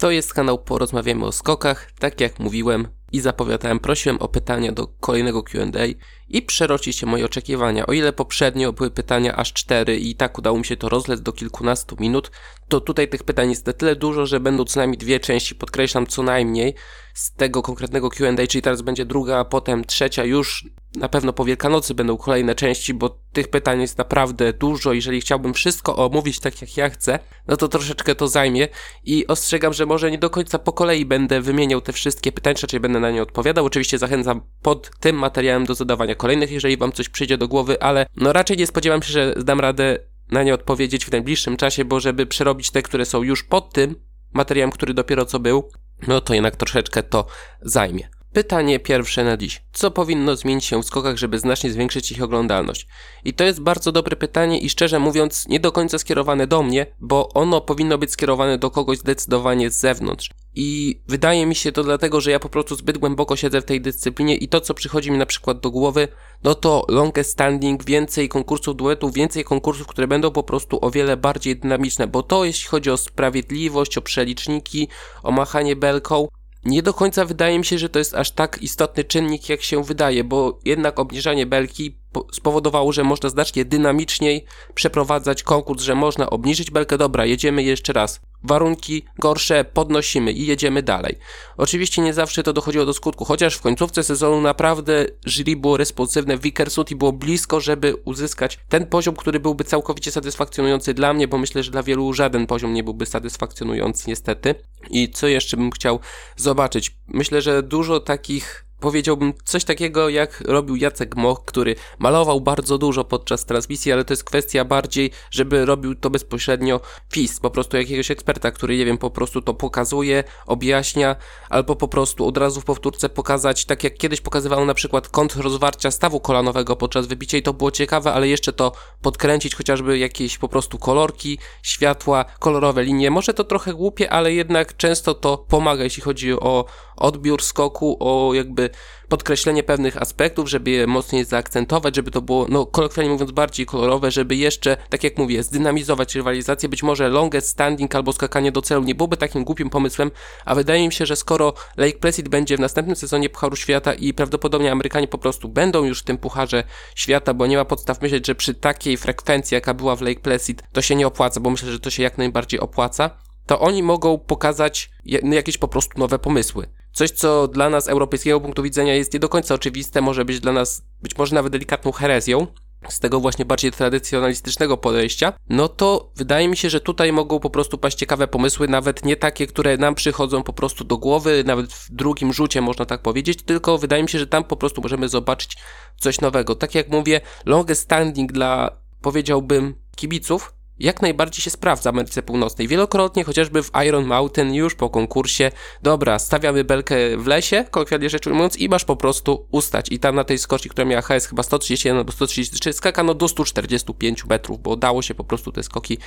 To jest kanał Porozmawiamy o skokach. Tak jak mówiłem i zapowiadałem, prosiłem o pytania do kolejnego Q&A i przeroci się moje oczekiwania. O ile poprzednio były pytania aż cztery i tak udało mi się to rozlec do kilkunastu minut, to tutaj tych pytań jest na tyle dużo, że będą co najmniej dwie części, podkreślam co najmniej, z tego konkretnego Q&A, czyli teraz będzie druga, a potem trzecia już na pewno po Wielkanocy będą kolejne części, bo tych pytań jest naprawdę dużo. Jeżeli chciałbym wszystko omówić tak jak ja chcę, no to troszeczkę to zajmie i ostrzegam, że może nie do końca po kolei będę wymieniał te wszystkie pytania, czy będę na nie odpowiadał. Oczywiście zachęcam pod tym materiałem do zadawania kolejnych, jeżeli wam coś przyjdzie do głowy, ale no raczej nie spodziewam się, że dam radę na nie odpowiedzieć w najbliższym czasie, bo żeby przerobić te, które są już pod tym materiałem, który dopiero co był, no to jednak troszeczkę to zajmie. Pytanie pierwsze na dziś. Co powinno zmienić się w skokach, żeby znacznie zwiększyć ich oglądalność? I to jest bardzo dobre pytanie i szczerze mówiąc nie do końca skierowane do mnie, bo ono powinno być skierowane do kogoś zdecydowanie z zewnątrz. I wydaje mi się to dlatego, że ja po prostu zbyt głęboko siedzę w tej dyscyplinie i to, co przychodzi mi na przykład do głowy, no to longest standing, więcej konkursów duetów, więcej konkursów, które będą po prostu o wiele bardziej dynamiczne, bo to jeśli chodzi o sprawiedliwość, o przeliczniki, o machanie belką, nie do końca wydaje mi się, że to jest aż tak istotny czynnik, jak się wydaje, bo jednak obniżanie belki spowodowało, że można znacznie dynamiczniej przeprowadzać konkurs, że można obniżyć belkę. Dobra, jedziemy jeszcze raz warunki gorsze, podnosimy i jedziemy dalej. Oczywiście nie zawsze to dochodziło do skutku, chociaż w końcówce sezonu naprawdę jury było responsywne, Vickersut i było blisko, żeby uzyskać ten poziom, który byłby całkowicie satysfakcjonujący dla mnie, bo myślę, że dla wielu żaden poziom nie byłby satysfakcjonujący niestety. I co jeszcze bym chciał zobaczyć? Myślę, że dużo takich powiedziałbym coś takiego, jak robił Jacek Moch, który malował bardzo dużo podczas transmisji, ale to jest kwestia bardziej, żeby robił to bezpośrednio FIS, po prostu jakiegoś eksperta, który, nie wiem, po prostu to pokazuje, objaśnia, albo po prostu od razu w powtórce pokazać, tak jak kiedyś pokazywał na przykład kąt rozwarcia stawu kolanowego podczas wybicia i to było ciekawe, ale jeszcze to podkręcić, chociażby jakieś po prostu kolorki, światła, kolorowe linie. Może to trochę głupie, ale jednak często to pomaga, jeśli chodzi o odbiór skoku, o jakby podkreślenie pewnych aspektów, żeby je mocniej zaakcentować, żeby to było, no kolokwialnie mówiąc, bardziej kolorowe, żeby jeszcze, tak jak mówię, zdynamizować rywalizację. Być może longest standing albo skakanie do celu nie byłoby takim głupim pomysłem, a wydaje mi się, że skoro Lake Placid będzie w następnym sezonie Pucharu Świata i prawdopodobnie Amerykanie po prostu będą już w tym Pucharze Świata, bo nie ma podstaw myśleć, że przy takiej frekwencji, jaka była w Lake Placid, to się nie opłaca, bo myślę, że to się jak najbardziej opłaca, to oni mogą pokazać jakieś po prostu nowe pomysły. Coś, co dla nas, europejskiego punktu widzenia, jest nie do końca oczywiste, może być dla nas być może nawet delikatną herezją, z tego właśnie bardziej tradycjonalistycznego podejścia, no to wydaje mi się, że tutaj mogą po prostu paść ciekawe pomysły, nawet nie takie, które nam przychodzą po prostu do głowy, nawet w drugim rzucie można tak powiedzieć, tylko wydaje mi się, że tam po prostu możemy zobaczyć coś nowego. Tak jak mówię, longest standing dla, powiedziałbym, kibiców, jak najbardziej się sprawdza w Ameryce Północnej. Wielokrotnie, chociażby w Iron Mountain, już po konkursie, dobra, stawiamy belkę w lesie, kolokwialnie rzecz ujmując, i masz po prostu ustać. I tam na tej skoczni, która miała HS chyba 131 albo 133, skakano do 145 metrów, bo dało się po prostu te skoki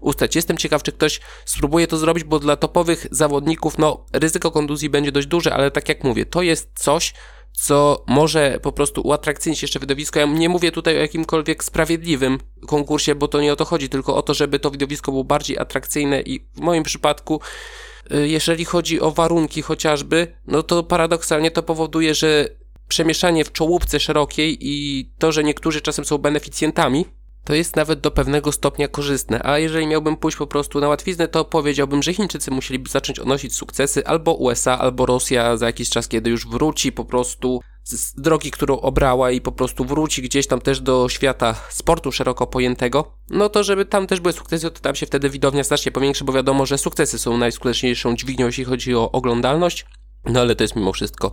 ustać. Jestem ciekaw, czy ktoś spróbuje to zrobić, bo dla topowych zawodników, no, ryzyko konduzji będzie dość duże, ale tak jak mówię, to jest coś, co może po prostu uatrakcyjnić jeszcze widowisko. Ja nie mówię tutaj o jakimkolwiek sprawiedliwym konkursie, bo to nie o to chodzi, tylko o to, żeby to widowisko było bardziej atrakcyjne i w moim przypadku y, jeżeli chodzi o warunki chociażby, no to paradoksalnie to powoduje, że przemieszanie w czołówce szerokiej i to, że niektórzy czasem są beneficjentami to jest nawet do pewnego stopnia korzystne, a jeżeli miałbym pójść po prostu na łatwiznę, to powiedziałbym, że Chińczycy musieliby zacząć odnosić sukcesy albo USA, albo Rosja za jakiś czas, kiedy już wróci po prostu z drogi, którą obrała i po prostu wróci gdzieś tam też do świata sportu szeroko pojętego, no to żeby tam też były sukcesy, to tam się wtedy widownia znacznie powiększy, bo wiadomo, że sukcesy są najskuteczniejszą dźwignią, jeśli chodzi o oglądalność, no ale to jest mimo wszystko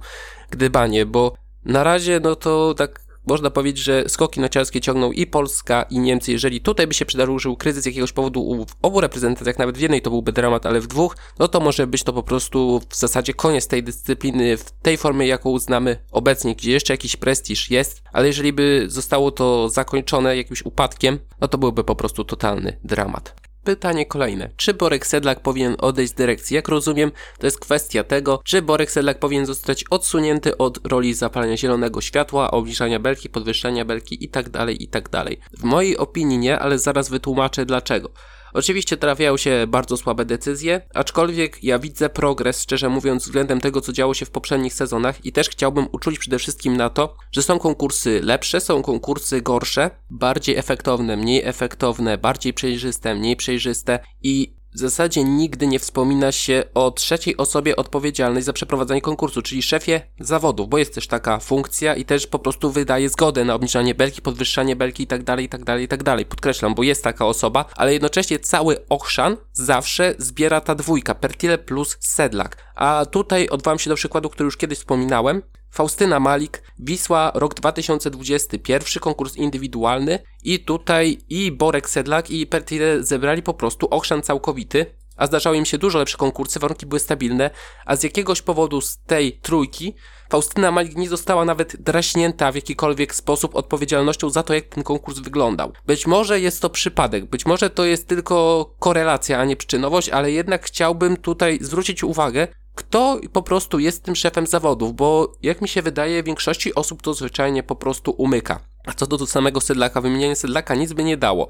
gdybanie, bo na razie no to tak można powiedzieć, że skoki narciarskie ciągną i Polska, i Niemcy. Jeżeli tutaj by się przydarzył kryzys jakiegoś powodu w obu reprezentacjach, nawet w jednej to byłby dramat, ale w dwóch, no to może być to po prostu w zasadzie koniec tej dyscypliny w tej formie, jaką znamy obecnie, gdzie jeszcze jakiś prestiż jest, ale jeżeli by zostało to zakończone jakimś upadkiem, no to byłby po prostu totalny dramat. Pytanie kolejne. Czy Borek Sedlak powinien odejść z dyrekcji? Jak rozumiem, to jest kwestia tego, czy Borek Sedlak powinien zostać odsunięty od roli zapalania zielonego światła, obniżania belki, podwyższania belki itd., tak itd. Tak w mojej opinii nie, ale zaraz wytłumaczę dlaczego. Oczywiście trafiają się bardzo słabe decyzje, aczkolwiek ja widzę progres, szczerze mówiąc, względem tego, co działo się w poprzednich sezonach i też chciałbym uczulić przede wszystkim na to, że są konkursy lepsze, są konkursy gorsze, bardziej efektowne, mniej efektowne, bardziej przejrzyste, mniej przejrzyste i w zasadzie nigdy nie wspomina się o trzeciej osobie odpowiedzialnej za przeprowadzanie konkursu, czyli szefie zawodów, bo jest też taka funkcja i też po prostu wydaje zgodę na obniżanie belki, podwyższanie belki i tak dalej, i tak dalej, i tak dalej. Podkreślam, bo jest taka osoba, ale jednocześnie cały ochrzan zawsze zbiera ta dwójka, Pertile plus Sedlak. A tutaj odwołam się do przykładu, który już kiedyś wspominałem, Faustyna Malik, Wisła rok 2021, konkurs indywidualny i tutaj i Borek Sedlak i Pertile zebrali po prostu ochrzan całkowity, a zdarzały im się dużo lepsze konkursy, warunki były stabilne, a z jakiegoś powodu z tej trójki Faustyna Malik nie została nawet draśnięta w jakikolwiek sposób odpowiedzialnością za to, jak ten konkurs wyglądał. Być może jest to przypadek, być może to jest tylko korelacja, a nie przyczynowość, ale jednak chciałbym tutaj zwrócić uwagę, kto po prostu jest tym szefem zawodów, bo jak mi się wydaje, większości osób to zwyczajnie po prostu umyka. A co do samego Sedlaka, wymienienie Sedlaka nic by nie dało,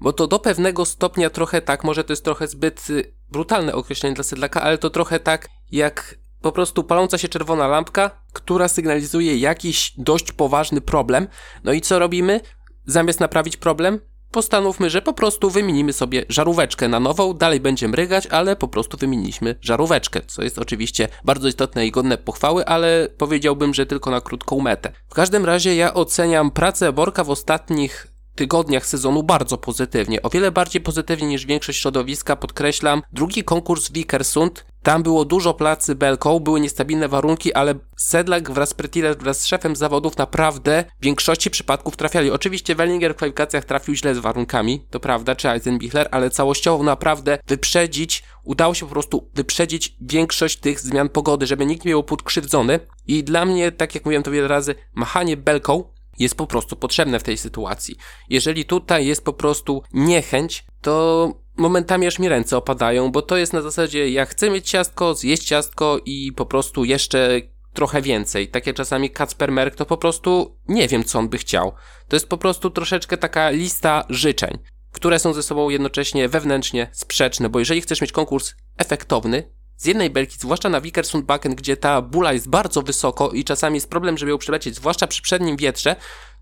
bo to do pewnego stopnia trochę tak, może to jest trochę zbyt y, brutalne określenie dla Sedlaka, ale to trochę tak jak po prostu paląca się czerwona lampka, która sygnalizuje jakiś dość poważny problem. No i co robimy? Zamiast naprawić problem, postanówmy, że po prostu wymienimy sobie żaróweczkę na nową, dalej będzie mrygać, ale po prostu wymieniliśmy żaróweczkę, co jest oczywiście bardzo istotne i godne pochwały, ale powiedziałbym, że tylko na krótką metę. W każdym razie ja oceniam pracę Borka w ostatnich tygodniach sezonu bardzo pozytywnie. O wiele bardziej pozytywnie niż większość środowiska, podkreślam. Drugi konkurs Wikersund, tam było dużo placy belką, były niestabilne warunki, ale Sedlak wraz z Pretile, wraz z szefem zawodów naprawdę w większości przypadków trafiali. Oczywiście Wellinger w kwalifikacjach trafił źle z warunkami, to prawda, czy Eisenbichler, ale całościowo naprawdę wyprzedzić, udało się po prostu wyprzedzić większość tych zmian pogody, żeby nikt nie był podkrzywdzony. I dla mnie, tak jak mówiłem to wiele razy, machanie belką jest po prostu potrzebne w tej sytuacji. Jeżeli tutaj jest po prostu niechęć, to momentami aż mi ręce opadają, bo to jest na zasadzie, ja chcę mieć ciastko, zjeść ciastko i po prostu jeszcze trochę więcej. Tak jak czasami Kacper Merk, to po prostu nie wiem, co on by chciał. To jest po prostu troszeczkę taka lista życzeń, które są ze sobą jednocześnie wewnętrznie sprzeczne, bo jeżeli chcesz mieć konkurs efektowny, z jednej belki, zwłaszcza na Vikersundbakken, gdzie ta bula jest bardzo wysoko i czasami jest problem, żeby ją przelecieć, zwłaszcza przy przednim wietrze,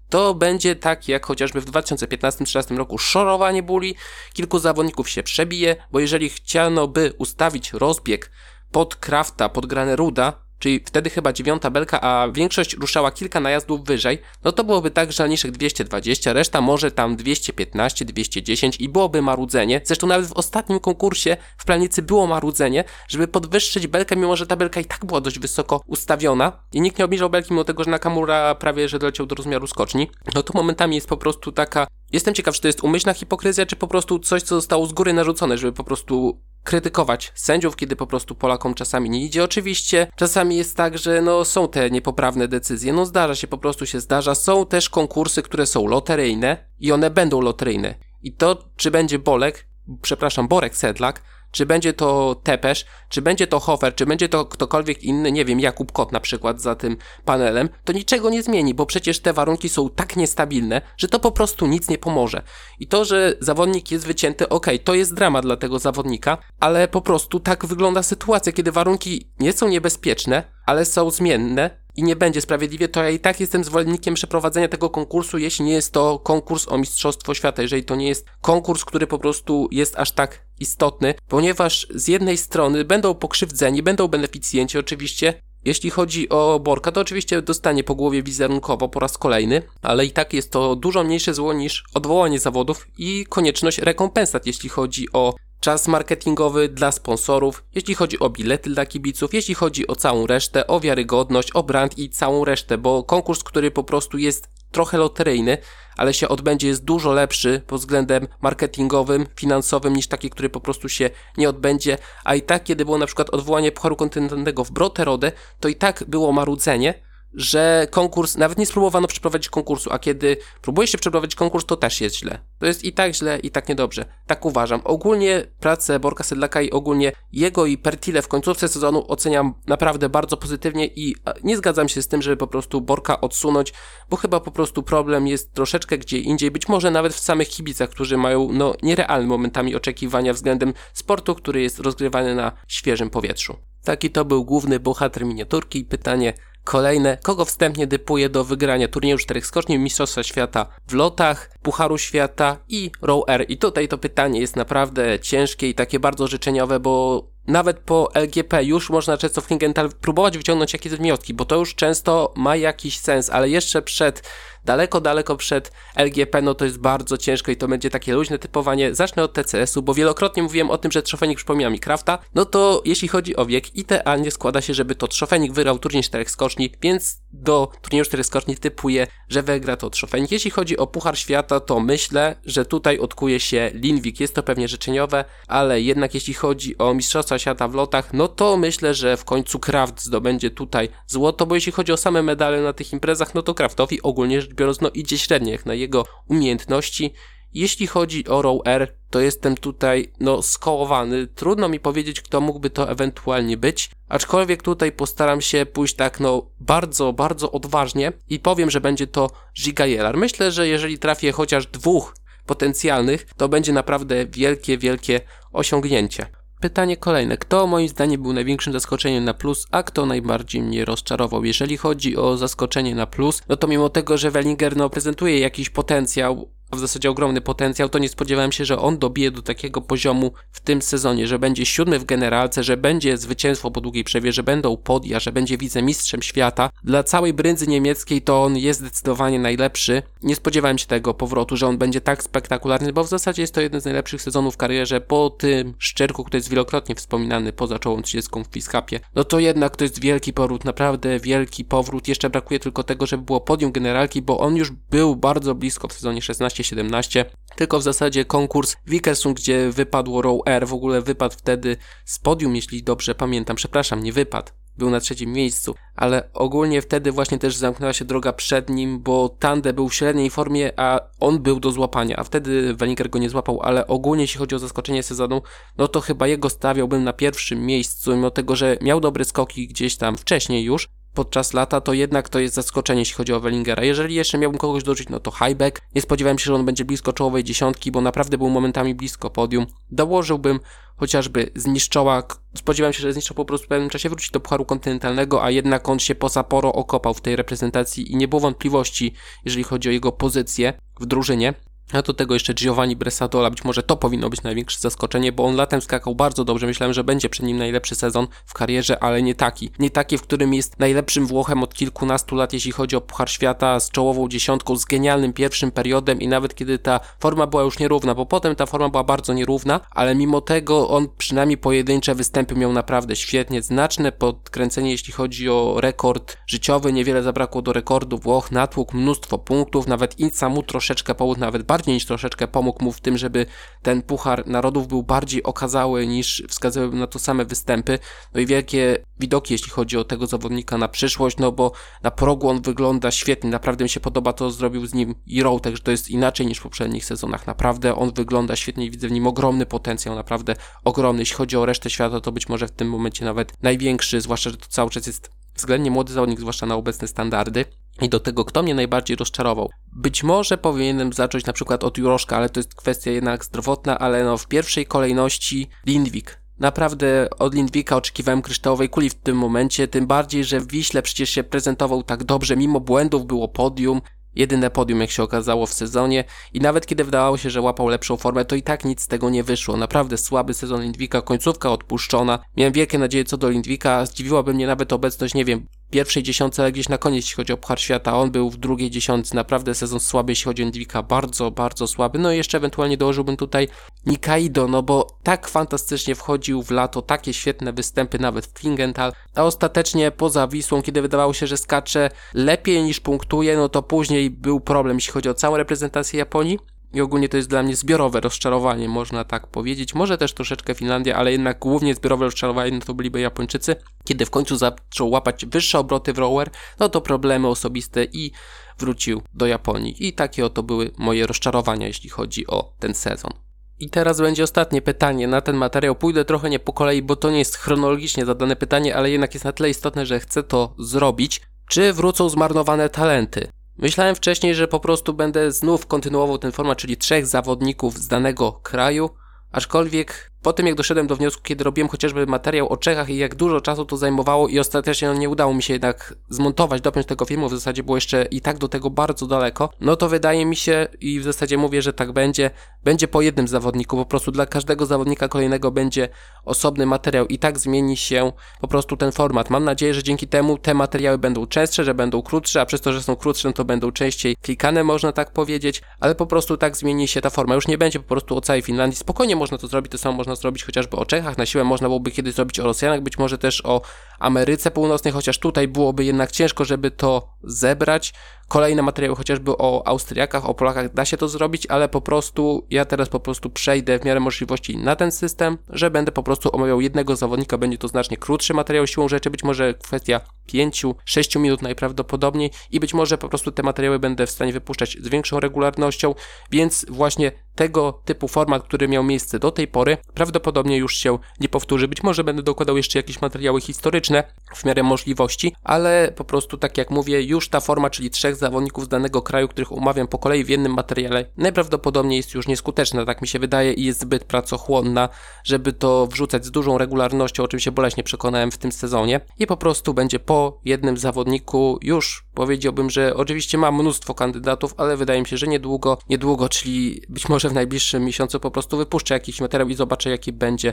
to będzie tak jak chociażby w 2015-2016 roku szorowanie buli, kilku zawodników się przebije, bo jeżeli chciano by ustawić rozbieg pod Krafta, pod Graneruda, czyli wtedy chyba dziewiąta belka, a większość ruszała kilka najazdów wyżej, no to byłoby tak, że niższych 220, reszta może tam 215, 210 i byłoby marudzenie. Zresztą nawet w ostatnim konkursie w planicy było marudzenie, żeby podwyższyć belkę, mimo że ta belka i tak była dość wysoko ustawiona i nikt nie obniżał belki, mimo tego, że Nakamura prawie że doleciał do rozmiaru skoczni. No to momentami jest po prostu taka Jestem ciekaw, czy to jest umyślna hipokryzja, czy po prostu coś, co zostało z góry narzucone, żeby po prostu krytykować sędziów, kiedy po prostu Polakom czasami nie idzie. Oczywiście czasami jest tak, że no są te niepoprawne decyzje, no zdarza się, po prostu się zdarza. Są też konkursy, które są loteryjne i one będą loteryjne. I to, czy będzie Bolek, przepraszam, Borek Sedlak, czy będzie to Tepesz, czy będzie to Hofer, czy będzie to ktokolwiek inny, nie wiem, Jakub Kot na przykład za tym panelem, to niczego nie zmieni, bo przecież te warunki są tak niestabilne, że to po prostu nic nie pomoże. I to, że zawodnik jest wycięty, ok, to jest drama dla tego zawodnika, ale po prostu tak wygląda sytuacja, kiedy warunki nie są niebezpieczne, ale są zmienne, i nie będzie sprawiedliwie, to ja i tak jestem zwolennikiem przeprowadzenia tego konkursu, jeśli nie jest to konkurs o Mistrzostwo Świata, jeżeli to nie jest konkurs, który po prostu jest aż tak istotny, ponieważ z jednej strony będą pokrzywdzeni, będą beneficjenci oczywiście, jeśli chodzi o Borka, to oczywiście dostanie po głowie wizerunkowo po raz kolejny, ale i tak jest to dużo mniejsze zło niż odwołanie zawodów i konieczność rekompensat, jeśli chodzi o czas marketingowy dla sponsorów, jeśli chodzi o bilety dla kibiców, jeśli chodzi o całą resztę, o wiarygodność, o brand i całą resztę, bo konkurs, który po prostu jest trochę loteryjny, ale się odbędzie, jest dużo lepszy pod względem marketingowym, finansowym niż taki, który po prostu się nie odbędzie, a i tak, kiedy było na przykład odwołanie Pucharu Kontynentalnego w Broterode, to i tak było marudzenie, że konkurs, nawet nie spróbowano przeprowadzić konkursu, a kiedy próbuje się przeprowadzić konkurs, to też jest źle. To jest i tak źle, i tak niedobrze. Tak uważam. Ogólnie pracę Borka Sedlaka i ogólnie jego i Pertile w końcówce sezonu oceniam naprawdę bardzo pozytywnie i nie zgadzam się z tym, żeby po prostu Borka odsunąć, bo chyba po prostu problem jest troszeczkę gdzie indziej, być może nawet w samych kibicach, którzy mają no nierealne momentami oczekiwania względem sportu, który jest rozgrywany na świeżym powietrzu. Taki to był główny bohater miniaturki. Pytanie kolejne, kogo wstępnie dypuje do wygrania turnieju czterech skoczni Mistrzostwa Świata w lotach, Pucharu Świata i Row R. I tutaj to pytanie jest naprawdę ciężkie i takie bardzo życzeniowe, bo nawet po LGP już można często w Klingenthal próbować wyciągnąć jakieś wnioski, bo to już często ma jakiś sens, ale jeszcze przed daleko, daleko przed LGP, no to jest bardzo ciężko i to będzie takie luźne typowanie. Zacznę od TCS-u, bo wielokrotnie mówiłem o tym, że Trzofenik przypomina mi Krafta, no to jeśli chodzi o wiek, idealnie składa się, żeby to Trzofenik wygrał turniej czterech skoczni, więc do turnieju czterech skoczni typuję, że wygra to Trzofenik. Jeśli chodzi o Puchar Świata, to myślę, że tutaj odkuje się Linwik. Jest to pewnie życzeniowe, ale jednak jeśli chodzi o Mistrzostwa Świata w lotach, no to myślę, że w końcu Kraft zdobędzie tutaj złoto, bo jeśli chodzi o same medale na tych imprezach, no to Kraftowi ogólnie rzecz biorąc, no idzie średnio jak na jego umiejętności. Jeśli chodzi o Row R, to jestem tutaj, no, skołowany. Trudno mi powiedzieć, kto mógłby to ewentualnie być. Aczkolwiek tutaj postaram się pójść tak, no, bardzo, bardzo odważnie i powiem, że będzie to Giga Jelar. Myślę, że jeżeli trafię chociaż dwóch potencjalnych, to będzie naprawdę wielkie, wielkie osiągnięcie. Pytanie kolejne. Kto moim zdaniem był największym zaskoczeniem na plus, a kto najbardziej mnie rozczarował? Jeżeli chodzi o zaskoczenie na plus, no to mimo tego, że Wellinger no, prezentuje jakiś potencjał, w zasadzie ogromny potencjał, to nie spodziewałem się, że on dobije do takiego poziomu w tym sezonie, że będzie siódmy w generalce, że będzie zwycięstwo po długiej przerwie, że będą podia, że będzie wicemistrzem świata. Dla całej brędzy niemieckiej to on jest zdecydowanie najlepszy. Nie spodziewałem się tego powrotu, że on będzie tak spektakularny, bo w zasadzie jest to jeden z najlepszych sezonów w karierze po tym szczerku, który jest wielokrotnie wspominany poza czołą 30 w Fiskapie. No to jednak to jest wielki powrót, naprawdę wielki powrót. Jeszcze brakuje tylko tego, żeby było podium generalki, bo on już był bardzo blisko w sezonie 16 16-17, tylko w zasadzie konkurs Wikersund, gdzie wypadło Row R, w ogóle wypadł wtedy z podium, jeśli dobrze pamiętam, przepraszam, nie wypadł, był na trzecim miejscu, ale ogólnie wtedy właśnie też zamknęła się droga przed nim, bo Tande był w średniej formie, a on był do złapania, a wtedy Weniger go nie złapał, ale ogólnie jeśli chodzi o zaskoczenie sezonu, no to chyba jego stawiałbym na pierwszym miejscu, mimo tego, że miał dobre skoki gdzieś tam wcześniej już, podczas lata, to jednak to jest zaskoczenie, jeśli chodzi o Wellingera. Jeżeli jeszcze miałbym kogoś dorzucić, no to Highback. Nie spodziewałem się, że on będzie blisko czołowej dziesiątki, bo naprawdę był momentami blisko podium. Dołożyłbym chociażby zniszczoła. Spodziewałem się, że zniszczał po prostu w pewnym czasie wrócić do Pucharu Kontynentalnego, a jednak on się po Sapporo okopał w tej reprezentacji i nie było wątpliwości, jeżeli chodzi o jego pozycję w drużynie. A do tego jeszcze Giovanni Bressadola, być może to powinno być największe zaskoczenie, bo on latem skakał bardzo dobrze. Myślałem, że będzie przed nim najlepszy sezon w karierze, ale nie taki. Nie taki, w którym jest najlepszym Włochem od kilkunastu lat, jeśli chodzi o Puchar Świata, z czołową dziesiątką, z genialnym pierwszym periodem i nawet kiedy ta forma była już nierówna, bo potem ta forma była bardzo nierówna, ale mimo tego on przynajmniej pojedyncze występy miał naprawdę świetnie, znaczne podkręcenie, jeśli chodzi o rekord życiowy, niewiele zabrakło do rekordu Włoch, natłuk, mnóstwo punktów, nawet Inca mu troszeczkę pomógł, nawet bardziej bardziej niż troszeczkę pomógł mu w tym, żeby ten Puchar Narodów był bardziej okazały niż wskazywały na to same występy. No i wielkie widoki, jeśli chodzi o tego zawodnika na przyszłość, no bo na progu on wygląda świetnie, naprawdę mi się podoba to, zrobił z nim i Row, także to jest inaczej niż w poprzednich sezonach, naprawdę on wygląda świetnie i widzę w nim ogromny potencjał, naprawdę ogromny, jeśli chodzi o resztę świata, to być może w tym momencie nawet największy, zwłaszcza, że to cały czas jest względnie młody zawodnik, zwłaszcza na obecne standardy. I do tego, kto mnie najbardziej rozczarował. Być może powinienem zacząć na przykład od Juroszka, ale to jest kwestia jednak zdrowotna, ale no w pierwszej kolejności Lindwik. Naprawdę od Lindwika oczekiwałem kryształowej kuli w tym momencie, tym bardziej, że w Wiśle przecież się prezentował tak dobrze, mimo błędów było podium, jedyne podium jak się okazało w sezonie i nawet kiedy wydawało się, że łapał lepszą formę, to i tak nic z tego nie wyszło. Naprawdę słaby sezon Lindwika, końcówka odpuszczona. Miałem wielkie nadzieje co do Lindwika, zdziwiłaby mnie nawet obecność, nie wiem, pierwszej dziesiątce, ale gdzieś na koniec, jeśli chodzi o Puchar Świata. On był w drugiej dziesiątce, naprawdę sezon słaby, jeśli chodzi o Endwika, bardzo, bardzo słaby. No i jeszcze ewentualnie dołożyłbym tutaj Nikaido, no bo tak fantastycznie wchodził w lato, takie świetne występy nawet w Klingenthal, a ostatecznie poza Wisłą, kiedy wydawało się, że skacze lepiej niż punktuje, no to później był problem, jeśli chodzi o całą reprezentację Japonii. I ogólnie to jest dla mnie zbiorowe rozczarowanie, można tak powiedzieć. Może też troszeczkę Finlandia, ale jednak głównie zbiorowe rozczarowanie no to byliby Japończycy. Kiedy w końcu zaczął łapać wyższe obroty w rower, no to problemy osobiste i wrócił do Japonii. I takie oto były moje rozczarowania, jeśli chodzi o ten sezon. I teraz będzie ostatnie pytanie na ten materiał. Pójdę trochę nie po kolei, bo to nie jest chronologicznie zadane pytanie, ale jednak jest na tyle istotne, że chcę to zrobić. Czy wrócą zmarnowane talenty? Myślałem wcześniej, że po prostu będę znów kontynuował ten format, czyli trzech zawodników z danego kraju, aczkolwiek po tym jak doszedłem do wniosku, kiedy robiłem chociażby materiał o Czechach i jak dużo czasu to zajmowało i ostatecznie no, nie udało mi się jednak zmontować, dopiąć tego filmu, w zasadzie było jeszcze i tak do tego bardzo daleko, no to wydaje mi się i w zasadzie mówię, że tak będzie, będzie po jednym zawodniku, po prostu dla każdego zawodnika kolejnego będzie osobny materiał i tak zmieni się po prostu ten format. Mam nadzieję, że dzięki temu te materiały będą częstsze, że będą krótsze, a przez to, że są krótsze, no to będą częściej klikane, można tak powiedzieć, ale po prostu tak zmieni się ta forma. Już nie będzie po prostu o całej Finlandii. Spokojnie można to zrobić, to samo można zrobić chociażby o Czechach, na siłę można byłoby kiedyś zrobić o Rosjanach, być może też o Ameryce Północnej, chociaż tutaj byłoby jednak ciężko, żeby to zebrać. Kolejne materiały chociażby o Austriakach, o Polakach da się to zrobić, ale po prostu ja teraz po prostu przejdę w miarę możliwości na ten system, że będę po prostu omawiał jednego zawodnika, będzie to znacznie krótszy materiał siłą rzeczy, być może kwestia 5-6 minut najprawdopodobniej i być może po prostu te materiały będę w stanie wypuszczać z większą regularnością, więc właśnie tego typu format, który miał miejsce do tej pory, prawdopodobnie już się nie powtórzy. Być może będę dokładał jeszcze jakieś materiały historyczne w miarę możliwości, ale po prostu tak jak mówię, już ta forma, czyli trzech zawodników z danego kraju, których umawiam po kolei w jednym materiale, najprawdopodobniej jest już nieskuteczna, tak mi się wydaje, i jest zbyt pracochłonna, żeby to wrzucać z dużą regularnością, o czym się boleśnie przekonałem w tym sezonie. I po prostu będzie po jednym zawodniku już powiedziałbym, że oczywiście mam mnóstwo kandydatów, ale wydaje mi się, że niedługo, niedługo, czyli być może w najbliższym miesiącu po prostu wypuszczę jakiś materiał i zobaczę jaki będzie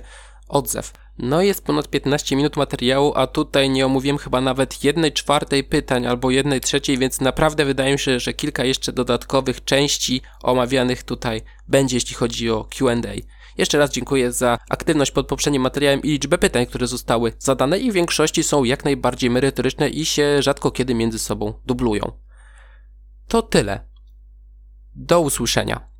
odzew. No jest ponad 15 minut materiału, a tutaj nie omówiłem chyba nawet jednej czwartej pytań albo jednej trzeciej, więc naprawdę wydaje mi się, że kilka jeszcze dodatkowych części omawianych tutaj będzie, jeśli chodzi o Q&A. Jeszcze raz dziękuję za aktywność pod poprzednim materiałem i liczbę pytań, które zostały zadane i w większości są jak najbardziej merytoryczne i się rzadko kiedy między sobą dublują. To tyle. Do usłyszenia.